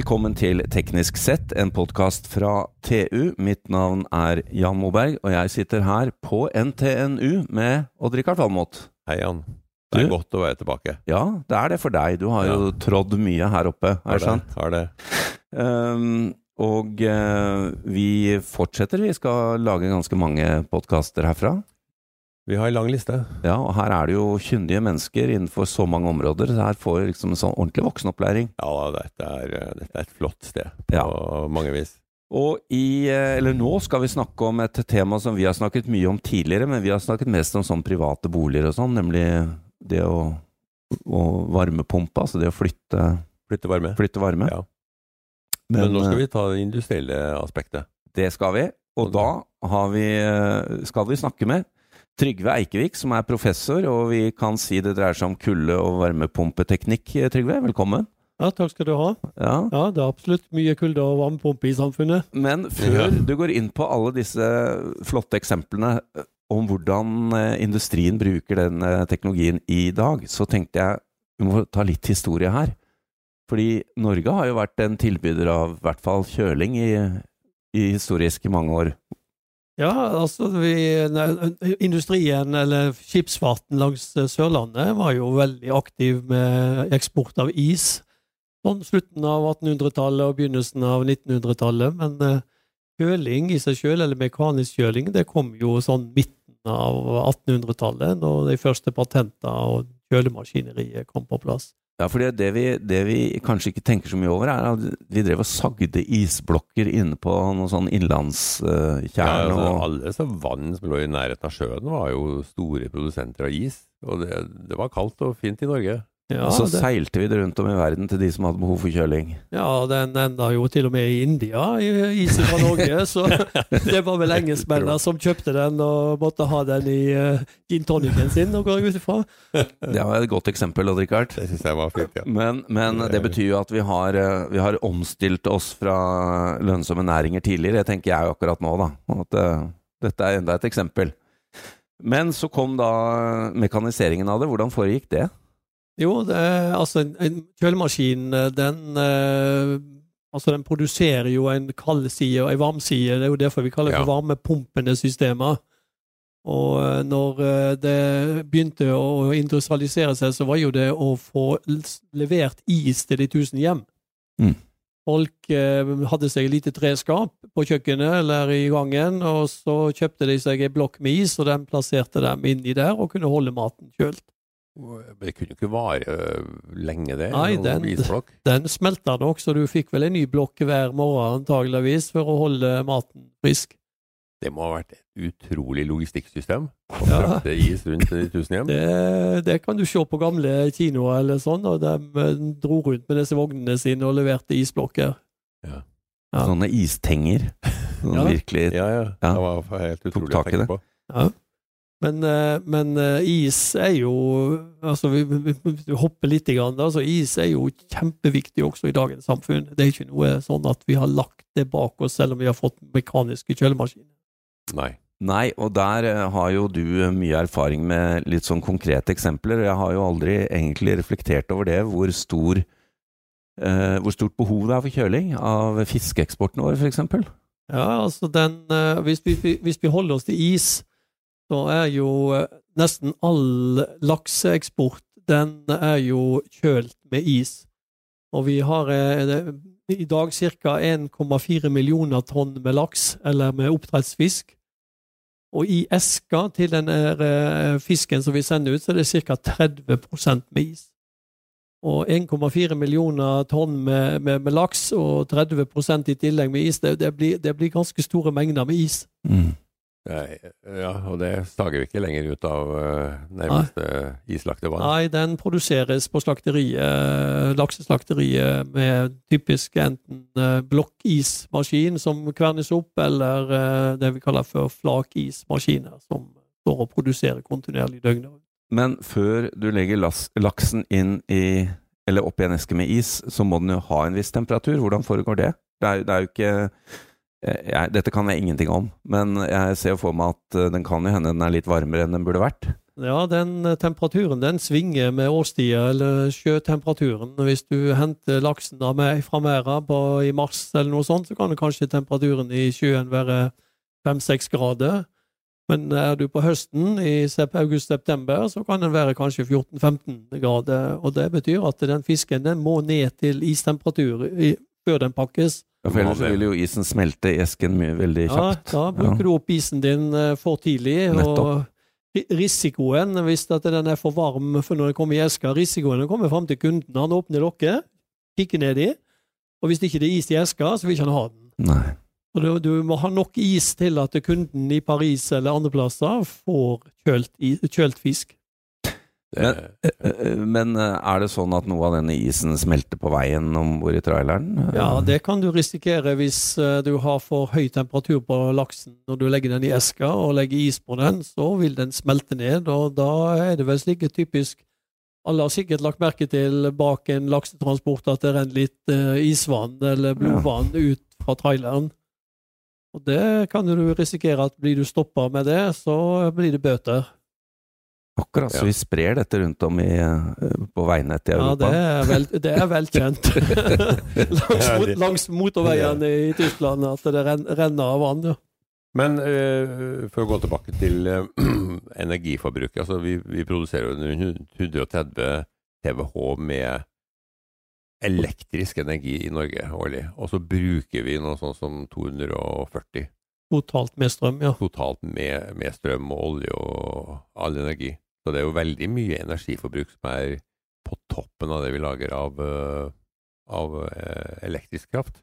Velkommen til Teknisk sett, en podkast fra TU. Mitt navn er Jan Moberg, og jeg sitter her på NTNU med Odd-Rikard Valmot. Hei, Jan. Det er Du? godt å være tilbake. Ja, det er det for deg. Du har jo Ja. trådd mye her oppe, er det sant? Har det. Um, og uh, vi fortsetter. Vi skal lage ganske mange podkaster herfra. Vi har en lang liste. Ja, og her er det jo kyndige mennesker innenfor så mange områder. Så her får vi liksom en sånn ordentlig voksenopplæring. Ja, dette er, eh, dette er et flott sted på Ja. mange vis. Og i, eh, eller nå skal vi snakke om et tema som vi har snakket mye om tidligere, men vi har snakket mest om sånn private boliger og sånn, nemlig det å, å varmepumpe, altså det å flytte, Flytte varme. flytte varme. Ja. Men, nå skal eh, vi ta det industrielle aspektet. Det skal vi, og da har vi, skal vi snakke med Trygve Eikevik, som er professor, og vi kan si det dreier seg om kulde- og varmepumpeteknikk. Eh, Trygve, velkommen. Ja, takk skal du ha. Ja. Ja, det er absolutt mye kulde og varmepumpe i samfunnet. Men før du går inn på alle disse flotte eksemplene eh, om hvordan eh, industrien bruker den teknologien i dag, så tenkte jeg vi må ta litt historie her. Fordi Norge har jo vært en tilbyder av i hvert fall kjøling i, i historisk mange år. Ja, altså vi, Industrien, eller skipsfarten langs eh, Sørlandet, var jo veldig aktiv med eksport av is. Sånn slutten av 1800-tallet og begynnelsen av 1900-tallet. Men eh, kjøling i seg sjøl, eller mekanisk kjøling, det kom jo sånn midten av 1800-tallet, når de første patenter og kjølemaskineriet kom på plass. Ja, for det, det, vi, det vi kanskje ikke tenker så mye over, er at vi drev og sagde isblokker inne på noen sånn Ja, altså, og alle så vann som lå i nærheten av sjøen, var jo store produsenter av is. Og det, det var kaldt og fint i Norge. Ja, og så det, seilte vi det rundt om i verden til de som hadde behov for kjøling. Ja, den enda jo til og med i India, i- isen fra Norge. Så det var vel engelskmennene som kjøpte den og måtte ha den i uh, gin tonicen sin, og går jeg ut ifra. Det var et godt eksempel, Odd Rikard. Det syns jeg var fint, ja. Men, men det betyr jo at vi har, eh, vi har omstilt oss fra lønnsomme næringer tidligere. Det tenker jeg jo akkurat nå, da. At uh, dette er enda et eksempel. Men så kom da mekaniseringen av det. Hvordan foregikk det? Jo, det er, altså en, en kjølemaskin, eh, den eh, Altså, den produserer jo en kald side og en varm side. Det er jo derfor vi kaller det for Ja. varmepumpende systemer. Og eh, når eh, det begynte å industrialisere seg, så var jo det å få levert is til de tusen hjem. Mm. Folk eh, hadde seg et lite treskap på kjøkkenet eller i gangen, og så kjøpte de seg en blokk med is, og den plasserte dem inni der og kunne holde maten kjølt. Det kunne jo ikke vare øh, lenge, det. Nei, den-. Den smelta nok, så du fikk vel en ny blokk hver morgen antageligvis for å holde maten frisk. Det må ha vært et utrolig logistikksystem å Ja. frakte is rundt i de tusen hjem. Det, det kan du se på gamle kinoer eller sånn, og de eh, dro rundt med disse vognene sine og leverte isblokker. Ja. Ja. Sånne istenger. Ja. virkelig Ja, ja. Ja. Det var helt utrolig å tenke på. Ja. Men, eh, men eh, is er jo Altså, vi, vi, vi hopper litt, grann, da, så is er jo kjempeviktig også i dagens samfunn. Det er ikke noe sånn at vi har lagt det bak oss, selv om vi har fått mekaniske kjølemaskiner. Nei. Nei, og der eh, har jo du mye erfaring med litt sånn konkrete eksempler. Jeg har jo aldri egentlig reflektert over det, hvor stor eh, hvor stort behov det er for kjøling av fiskeeksporten vår, f.eks. Ja, altså den eh, hvis, vi, hvis vi holder oss til is, så er jo eh, nesten all lakseeksport den er jo kjølt med is. Og vi har eh, i dag ca. 1,4 millioner tonn med laks, eller med oppdrettsfisk. Og i eska til den eh, fisken som vi sender ut, så er det ca. 30 med is. Og 1,4 millioner tonn med, med, med laks og 30 i tillegg med is, det, det, blir, det blir ganske store mengder med is. Mm. Nei, Ja, og det stager vi ikke lenger ut av øh, nærmeste islagte vann. Nei, den produseres på slakteriet, lakseslakteriet med typisk enten eh, blokkismaskin som kvernes opp, eller eh, det vi kaller for flakismaskiner, som står og produserer kontinuerlig døgnet rundt. Men før du legger las laksen inn i eller opp i en eske med is, så må den jo ha en viss temperatur. Hvordan foregår det? Det er, det er jo ikke eh, jeg, Dette kan jeg ingenting om, men jeg ser for meg at eh, den kan jo hende den er litt varmere enn den burde vært. Ja, den eh, temperaturen den svinger med årstida, eller sjøtemperaturen. Hvis du henter laksen av meg fra merda i mars eller noe sånt, så kan kanskje temperaturen i sjøen være fem-seks grader. Men er du på høsten, i august-september, så kan den være kanskje 14-15 grader. Og det betyr at den fisken den må ned til istemperatur før den pakkes. Ja, for ellers vil jo isen smelte i esken mye, veldig Ja, da bruker du opp isen din eh, for tidlig. Nettopp. og Risikoen, hvis at den er for varm for når den kommer i eska, risikoen kommer fram til kunden. Han åpner lokket, kikker nedi, og hvis ikke det er is i eska, så vil ikke han ha den. Nei. Og du, du må ha nok is til at kunden i Paris eller andre plasser får kjølt, i- kjølt fisk. Det, Eh, Men eh, er det sånn at noe av denne isen smelter på veien om bord i traileren? Ja, det kan du risikere hvis eh, du har for høy temperatur på laksen. Når du legger den i eska og legger is på den, så vil den smelte ned, og da er det vel slik typisk Alle har sikkert lagt merke til bak en laksetransport at det renner litt eh, isvann eller blodvann ut fra traileren. Og det kan du risikere at blir du stoppa med det, så blir det bøter. Akkurat, så vi sprer dette rundt om i, eh, på veinettet i Ja, Europa. det er, vel, det er velkjent langs, mot, langs motorveiene i Tyskland at det renner av vann. Ja. Men eh, for å gå tilbake til eh, energiforbruket. Altså vi, vi produserer jo rundt 130 TWh med elektrisk energi i Norge årlig. Og så bruker vi noe sånt som 240 Totalt med strøm, ja. totalt med, med strøm og olje og all energi. Så det er jo veldig mye energiforbruk som er på toppen av det vi lager av, eh, av eh, elektrisk kraft.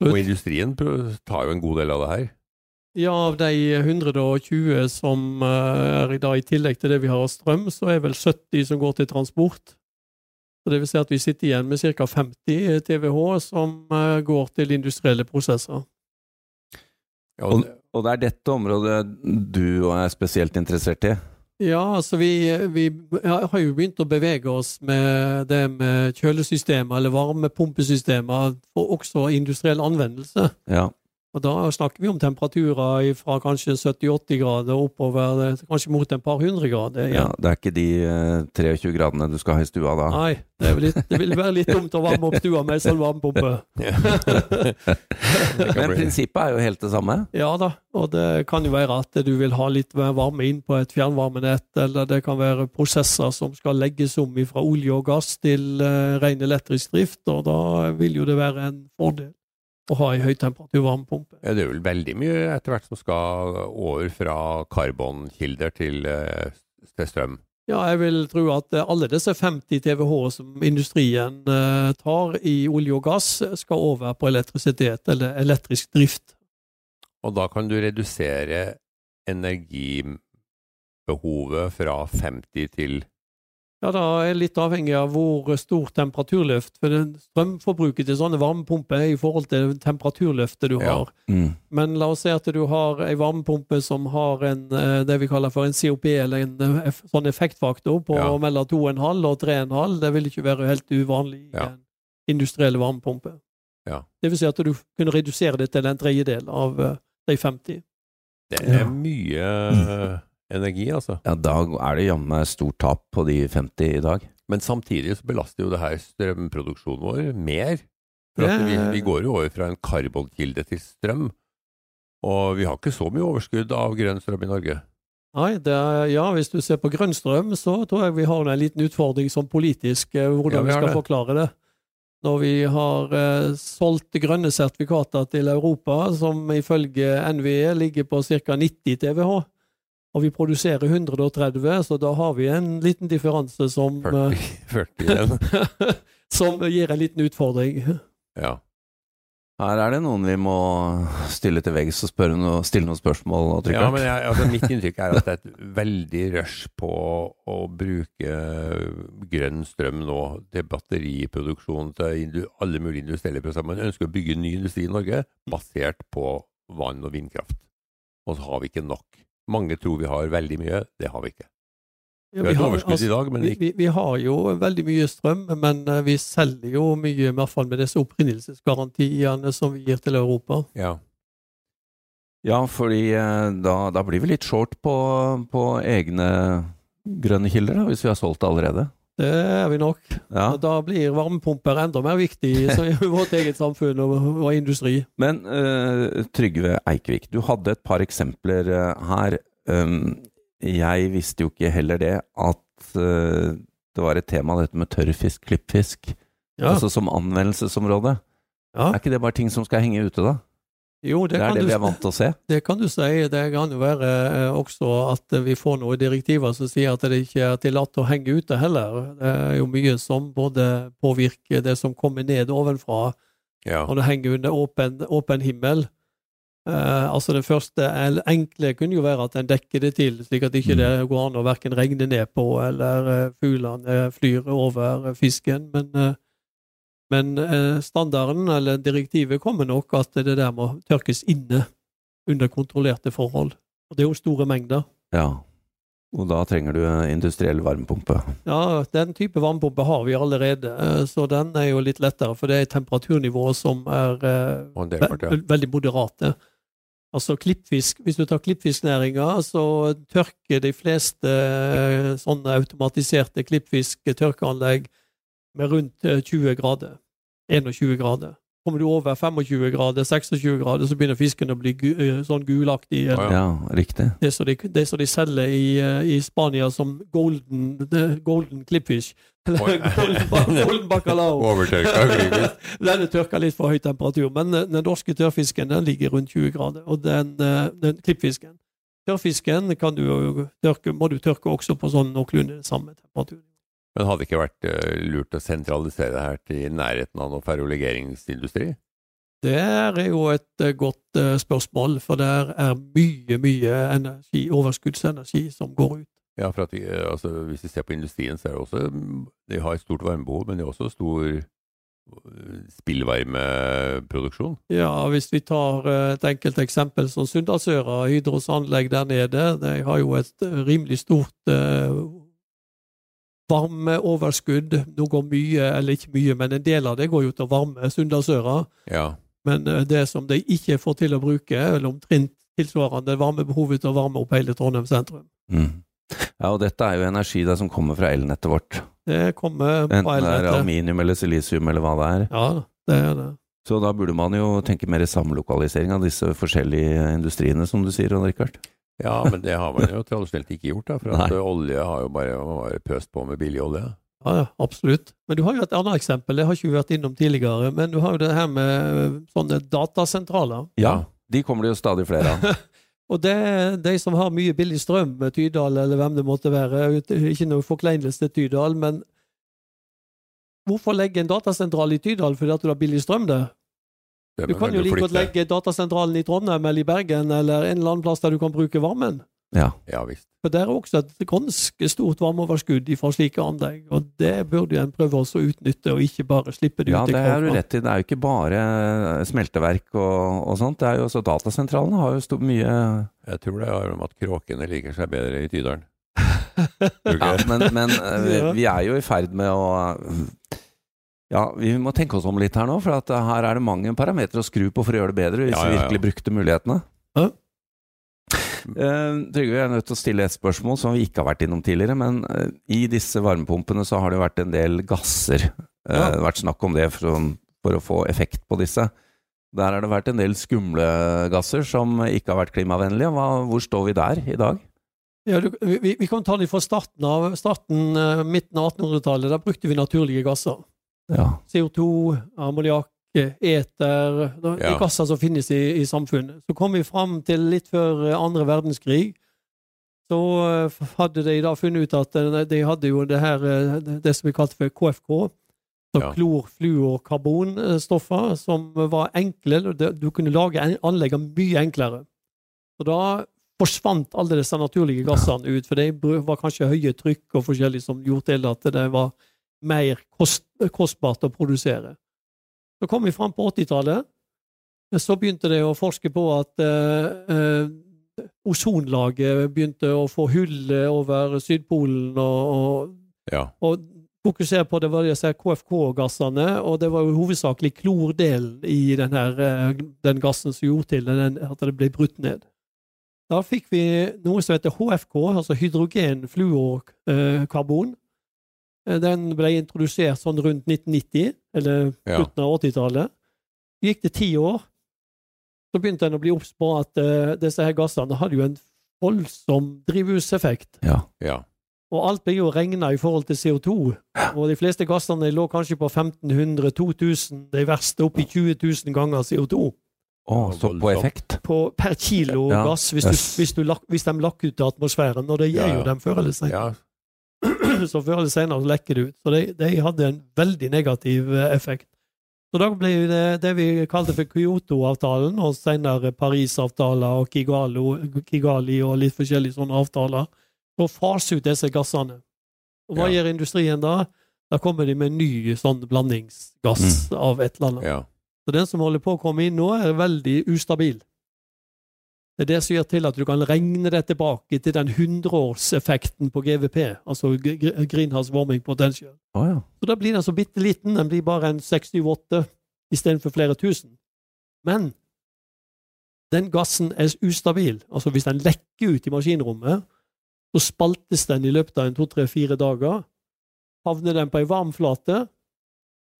Og industrien tar jo en god del av det her. Ja, av de 120 som eh, er i dag, i tillegg til det vi har av strøm, så er vel 70 som går til transport. Så det vil si at vi sitter igjen med ca. 50 TWh som går til industrielle prosesser. Ja, Og, og det- og det er dette området du er spesielt interessert i? Ja, altså vi, vi har jo begynt å bevege oss med det med kjølesystemer eller varmepumpesystemer for også industriell anvendelse. Ja. Og da snakker vi om temperaturer fra kanskje 70-80 grader oppover eh, kanskje mot en par hundre grader. ja. ja, Det er ikke de eh, 23 gradene du skal ha i stua da? Nei, det, litt, det vil være litt dumt å varme opp stua med en sånn varmepumpe. Men prinsippet er jo helt det samme? Ja da, og det kan jo være at du vil ha litt mer varme inn på et fjernvarmenett, eller det kan være prosesser som skal legges om fra olje og gass til uh, ren elektrisk drift, og da vil jo det være en fordel å ha ei høytemperatur varmepumpe. Ja, det er vel veldig mye etter hvert som skal over fra karbonkilder til, eh, til strøm. Ja, jeg vil tro at eh, alle disse 50 TWh som industrien eh, tar i olje og gass, skal over på elektrisitet, eller elektrisk drift. Og da kan du redusere energibehovet fra 50 til Ja, da er litt avhengig av hvor stort temperaturløft. For strømforbruket til sånne varmepumper er i forhold til temperaturløftet du Ja. har. Mm. Men la oss si at du har ei varmepumpe som har en, eh, det vi kaller for en COP, eller en eh, sånn effektfaktor på Ja. mellom 2,5 og 3,5. Det vil ikke være helt uvanlig i Ja. en industriell varmepumpe. Ja. Det vil si at du kunne redusere det til en tredjedel av eh, de 50. Det er Ja. mye energi, altså. Ja, da er det jammen meg stort tap på de 50 i dag. Men samtidig så belaster jo det her strømproduksjonen vår mer. For at vi, vi går jo over fra en karbonkilde til strøm. Og vi har ikke så mye overskudd av grønn strøm i Norge. Nei, det er, ja, hvis du ser på grønn strøm, så tror jeg vi har en liten utfordring som politisk, eh, hvordan Ja, vi vi skal det. forklare det. Når vi har eh, solgt grønne sertifikater til Europa, som ifølge NVE ligger på ca. 90 TWh, og vi produserer 130, så da har vi en liten differanse som, 40, 40 eh, som gir en liten utfordring. Ja. Her er det noen vi må stille til veggs og spørre noe, stille noen spørsmål. Odd Ja, men jeg, altså mitt inntrykk er at det er et veldig rush på å bruke grønn strøm nå til batteriproduksjon, til alle mulige industrielle prosesser. Man ønsker å bygge ny industri i Norge basert på vann- og vindkraft. Og så har vi ikke nok. Mange tror vi har veldig mye, det har vi ikke. Ja, Vi har altså, i dag, men vi, vi, vi har jo veldig mye strøm, men eh, vi selger jo mye, i hvert fall med disse opprinnelsesgarantiene som vi gir til Europa. ja. Ja, fordi eh, da, da blir vi litt short på, på egne grønne kilder, da, hvis vi har solgt det allerede? Det er vi nok. Ja. Da blir varmepumper enda mer viktig i vårt eget samfunn og, og industri. Men uh, Trygve Eikvik, du hadde et par eksempler eh, her. Um, jeg visste jo ikke heller det, at uh, det var et tema, dette med tørrfisk, klippfisk, Ja, altså som anvendelsesområde. ja. Er ikke det bare ting som skal henge ute, da? Jo, det, Det, er kan det du, vi er vant til å se. det kan du si. Det kan jo være eh, også at vi får noen direktiver som sier at det ikke er tillatt å henge ute heller. Det er jo mye som både påvirker det som kommer ned ovenfra, Ja. og det henger under åpen, åpen himmel. Eh, altså Det første enkle kunne jo være at en dekker det til, slik at ikke Mm. det går an å verken regne ned på eller eh, fuglene flyr over fisken. Men, eh, men eh, standarden, eller direktivet, kommer nok at det der må tørkes inne under kontrollerte forhold. Og det er jo store mengder. Ja. Og da trenger du industriell varmepumpe. Ja, den type varmepumpe har vi allerede, eh, så den er jo litt lettere, for det er temperaturnivået som er eh, ve veldig moderate. Altså klippfisk, Hvis du tar klippfisknæringa, så tørker de fleste sånne automatiserte klippfisk-tørkeanlegg med rundt eh, 20 grader. 21 grader. Kommer du over 25 grader, 26 grader, så begynner fisken å bli gu, eh, sånn gulaktig. Ja. Riktig. Det som de, det som de selger i, eh, i Spania som golden, golden clipfish. Eller golden, golden bacalao. Overtørka. Den er tørka litt for høy temperatur, men eh, den norske tørrfisken den ligger rundt 20 grader. Og den, eh, den klippfisken Tørrfisken kan du tørke, må du tørke også på sånn noenlunde samme temperatur. Men hadde det ikke vært eh, lurt å sentralisere det her til nærheten av noe ferrolegeringsindustri? Det er jo et eh, godt eh, spørsmål, for der er mye, mye energi, overskuddsenergi som går ut. Ja, for at vi, altså, Hvis vi ser på industrien, så er det også De har et stort varmebehov, men de har også stor spillvarmeproduksjon. Ja, hvis vi tar et enkelt eksempel som Sunndalsøra, Hydros anlegg der nede, de har jo et rimelig stort varmeoverskudd. Nå går mye, eller ikke mye, men en del av det går jo til å varme Sunndalsøra. Ja. Men eh, det som de ikke får til å bruke, eller omtrent tilsvarende varmebehovet til å varme opp hele Trondheim sentrum. Mm. Ja, og dette er jo energi da som kommer fra elnettet vårt. Det kommer på Enten det er aluminium eller silisium eller hva det er. Ja, det er det. Så da burde man jo tenke mer samlokalisering av disse forskjellige industriene, som du sier, Odd Rikard. Ja, men det har man jo tradisjonelt ikke gjort, da, for at Nei. eh, olje har jo bare, bare pøst på med billig olje. Ja, ja, absolutt. Men du har jo et annet eksempel, det har ikke vi vært innom tidligere. Men du har jo det her med eh, sånne datasentraler. Ja, de kommer det jo stadig flere av. Og det er de som har mye billig strøm, Tydal eller hvem det måtte være. Ikke noe forkleinelse til Tydal, men hvorfor legge en datasentral i Tydal fordi at du har billig strøm der? Det Du kan jo like godt legge datasentralen i Trondheim eller i Bergen eller en eller annen plass der du kan bruke varmen. Ja. Ja visst. For det er også et ganske stort varmeoverskudd fra slike anlegg, og det burde en prøve også å utnytte, og ikke bare slippe det ja, ut Ja, det har du rett i. Det er jo ikke bare smelteverk og, og sånt. Det er jo også Datasentralene har jo stort mye Jeg tror det har om at kråkene liker seg bedre i Tydalen. Ja, men, men eh, vi, vi er jo i ferd med å Ja, vi må tenke oss om litt her nå, for at eh, her er det mange parametere å skru på for å gjøre det bedre, hvis Ja, ja, vi virkelig brukte mulighetene. Ja. Uh, Trygve, jeg er nødt til å stille et spørsmål som vi ikke har vært innom tidligere. Men uh, i disse varmepumpene så har det vært en del gasser. Ja. Det har vært snakk om det for, for å få effekt på disse. Der har det vært en del skumle gasser som ikke har vært klimavennlige. Hva, hvor står vi der i dag? Ja, du, vi, vi kan ta dem fra starten av. Starten, midten av 1800-tallet. Da brukte vi naturlige gasser. Ja. CO2, ammoniakk, eter De Ja. gasser som finnes i, i samfunnet. Så kom vi fram til litt før eh, andre verdenskrig. Så eh, hadde de da funnet ut at eh, de hadde jo det her det som vi kalte for KFK. Så Ja. klorfluorkarbonstoffer som var enkle. Du kunne lage en- anleggene mye enklere. Og da forsvant alle disse naturlige gassene ut, for det var kanskje høye trykk og forskjellig som gjorde til at det var mer kost, kostbart å produsere. Så kom vi fram på 80-tallet. Så begynte de å forske på at eh, eh, ozonlaget begynte å få hull over Sydpolen, og, og, Ja. og fokusere på det var disse KFK-gassene, og det var jo hovedsakelig klordelen i den, her, eh, den gassen som gjorde til den, at det ble brutt ned. da fikk vi noe som heter HFK, altså hydrogenfluorkarbon. Eh, Den ble introdusert sånn rundt 1990, eller Ja. slutten av 80-tallet. Gikk det ti år, så begynte en å bli obs på at uh, disse her gassene hadde jo en voldsom drivhuseffekt. Ja. Ja. Og alt ble jo regna i forhold til CO2. Og de fleste gassene lå kanskje på 1500-2000, de verste oppi i 20 000 ganger CO2 Oh, så på effekt. på, per kilo Ja. gass hvis, du, hvis, du lak, hvis de lakk ut til atmosfæren. Og det gjør Ja, jo dem før eller ja. Så før eller senere så lekker det ut. Så de, de hadde en veldig negativ eh, effekt. Så da ble det det vi kalte for Kyoto-avtalen, og senere Paris-avtaler og Kigalo, Kigali og litt forskjellige sånne avtaler, for å fase ut disse gassene. Og hva Ja. gjør industrien da? Da kommer de med en ny sånn blandingsgass av et eller annet. ja. Så den som holder på å komme inn nå, er veldig ustabil. Det er det som gjør til at du kan regne det tilbake til den 100-årseffekten på GVP, altså Greenhouse Warming Potential. Oh, ja. Så da blir den så bitte liten, den blir bare en 6-8 istedenfor flere tusen. Men den gassen er ustabil. Altså hvis den lekker ut i maskinrommet, så spaltes den i løpet av en to-tre-fire dager. Havner den på ei varmflate,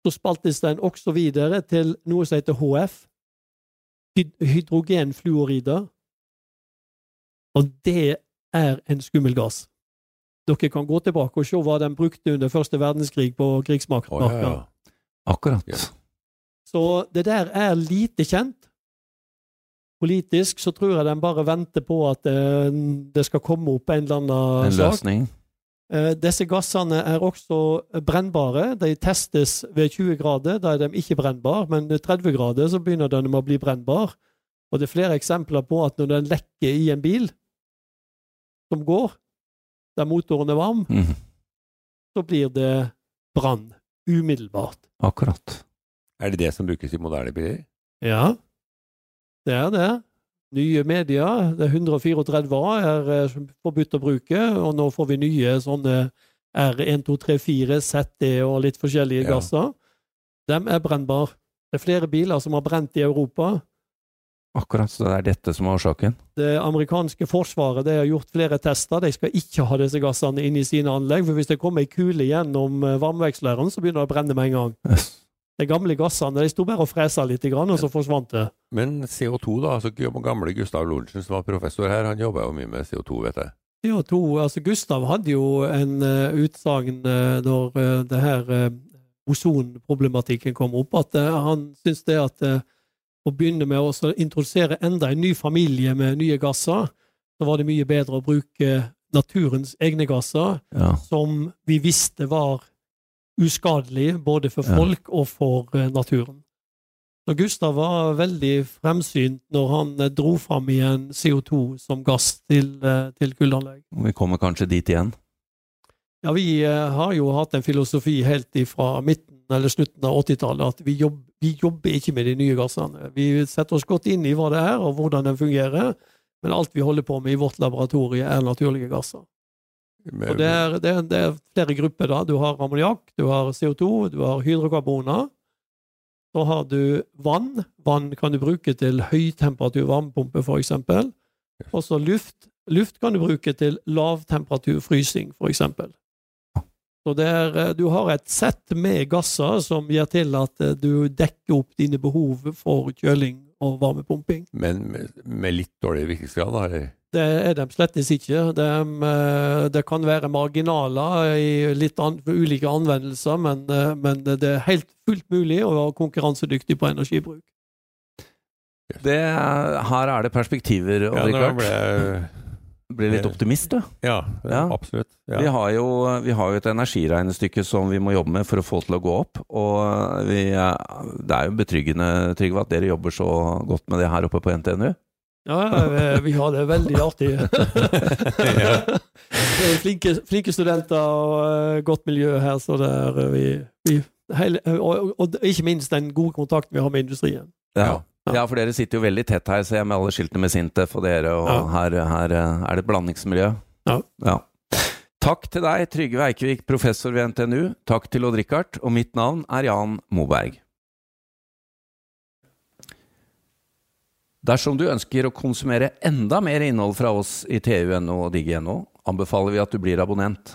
så spaltes den også videre til noe som heter HF, hydrogenfluorider. Og det er en skummel gass. Dere kan gå tilbake og se hva den brukte under første verdenskrig på krigsmakten. Oh, ja, ja. Akkurat. Ja. Så det der er lite kjent. Politisk så tror jeg den bare venter på at eh, det skal komme opp en eller annen En sak. løsning. Eh, Disse gassene er også brennbare. De testes ved 20 grader, da er de ikke brennbare, men ved 30 grader så begynner de å bli brennbare. Og det er flere eksempler på at når den lekker i en bil som går, der motoren er varm, mm. så blir det brann umiddelbart. Akkurat. Er det det som brukes i moderne biler? Ja, det er det. Nye medier, det er 134A er eh, forbudt å bruke, og nå får vi nye sånne R1234, ZD og litt forskjellige Ja. gasser. De er brennbare. Det er flere biler som har brent i Europa. Akkurat, så det er dette som er årsaken? Det amerikanske forsvaret det har gjort flere tester. De skal ikke ha disse gassene inn i sine anlegg, for hvis det kommer ei kule gjennom eh, varmeveksleren, så begynner det å brenne med en gang. Yes. De gamle gassene de sto bare og fresa litt, og så forsvant det. Men CO2, da. altså Gamle Gustav Lorentzen, som var professor her, han jobba jo mye med CO2, vet jeg. CO2, altså Gustav hadde jo en uh, utsagn uh, når uh, det her uh, ozonproblematikken kom opp, at uh, han syntes det at uh, begynner med å introdusere enda en ny familie med nye gasser, så var det mye bedre å bruke naturens egne gasser, Ja. som vi visste var uskadelig både for Ja. folk og for uh, naturen. Så Gustav var veldig fremsynt når han uh, dro fram igjen CO2 som gass til, uh, til kullanlegg. Vi kommer kanskje dit igjen? Ja, vi eh, har jo hatt en filosofi helt ifra midten eller slutten av 80-tallet at vi, jobb, vi jobber ikke med de nye gassene. Vi setter oss godt inn i hva det er og hvordan den fungerer, men alt vi holder på med i vårt laboratorie er naturlige gasser. Og det er, det, er, det er flere grupper. da. Du har ammoniakk, du har CO2, du har hydrokarboner. Så har du vann. Vann kan du bruke til høytemperatur varmepumpe, for eksempel. Også luft. Luft kan du bruke til lavtemperatur frysing, for eksempel. Så det er, eh, du har et sett med gasser som gjør til at eh, du dekker opp dine behov for kjøling og varmepumping. Men med, med litt dårlig virkningsgrad, da? Det er de slettes ikke. De, eh, det kan være marginaler i litt an, ulike anvendelser, men, men det er helt fullt mulig å være konkurransedyktig på energibruk. Det, er- her er det perspektiver, Ja, Odd nå Rikard. ble jeg Blir litt optimist, du. Ja, Ja. absolutt. Vi, har jo, vi har jo et energiregnestykke som vi må jobbe med for å få til å gå opp. Og vi, det er jo betryggende, Trygve, at dere jobber så godt med det her oppe på NTNU. Ja, eh, vi har det veldig artig. Det er flinke, flinke studenter og eh, godt miljø her, så det er eh, vi, vi hele, og, og ikke minst den gode kontakten vi har med industrien. Ja. Ja. ja, for dere sitter jo veldig tett her, ser jeg, med alle skiltene med Sintef og dere, og Ja. her, her er det et blandingsmiljø. Ja. Takk til deg, Trygve Eikevik, professor ved NTNU. Takk til Odd-Rikard, og mitt navn er Jan Moberg. Dersom du ønsker å konsumere enda mer innhold fra oss i TU.no og Digi.no, anbefaler vi at du blir abonnent.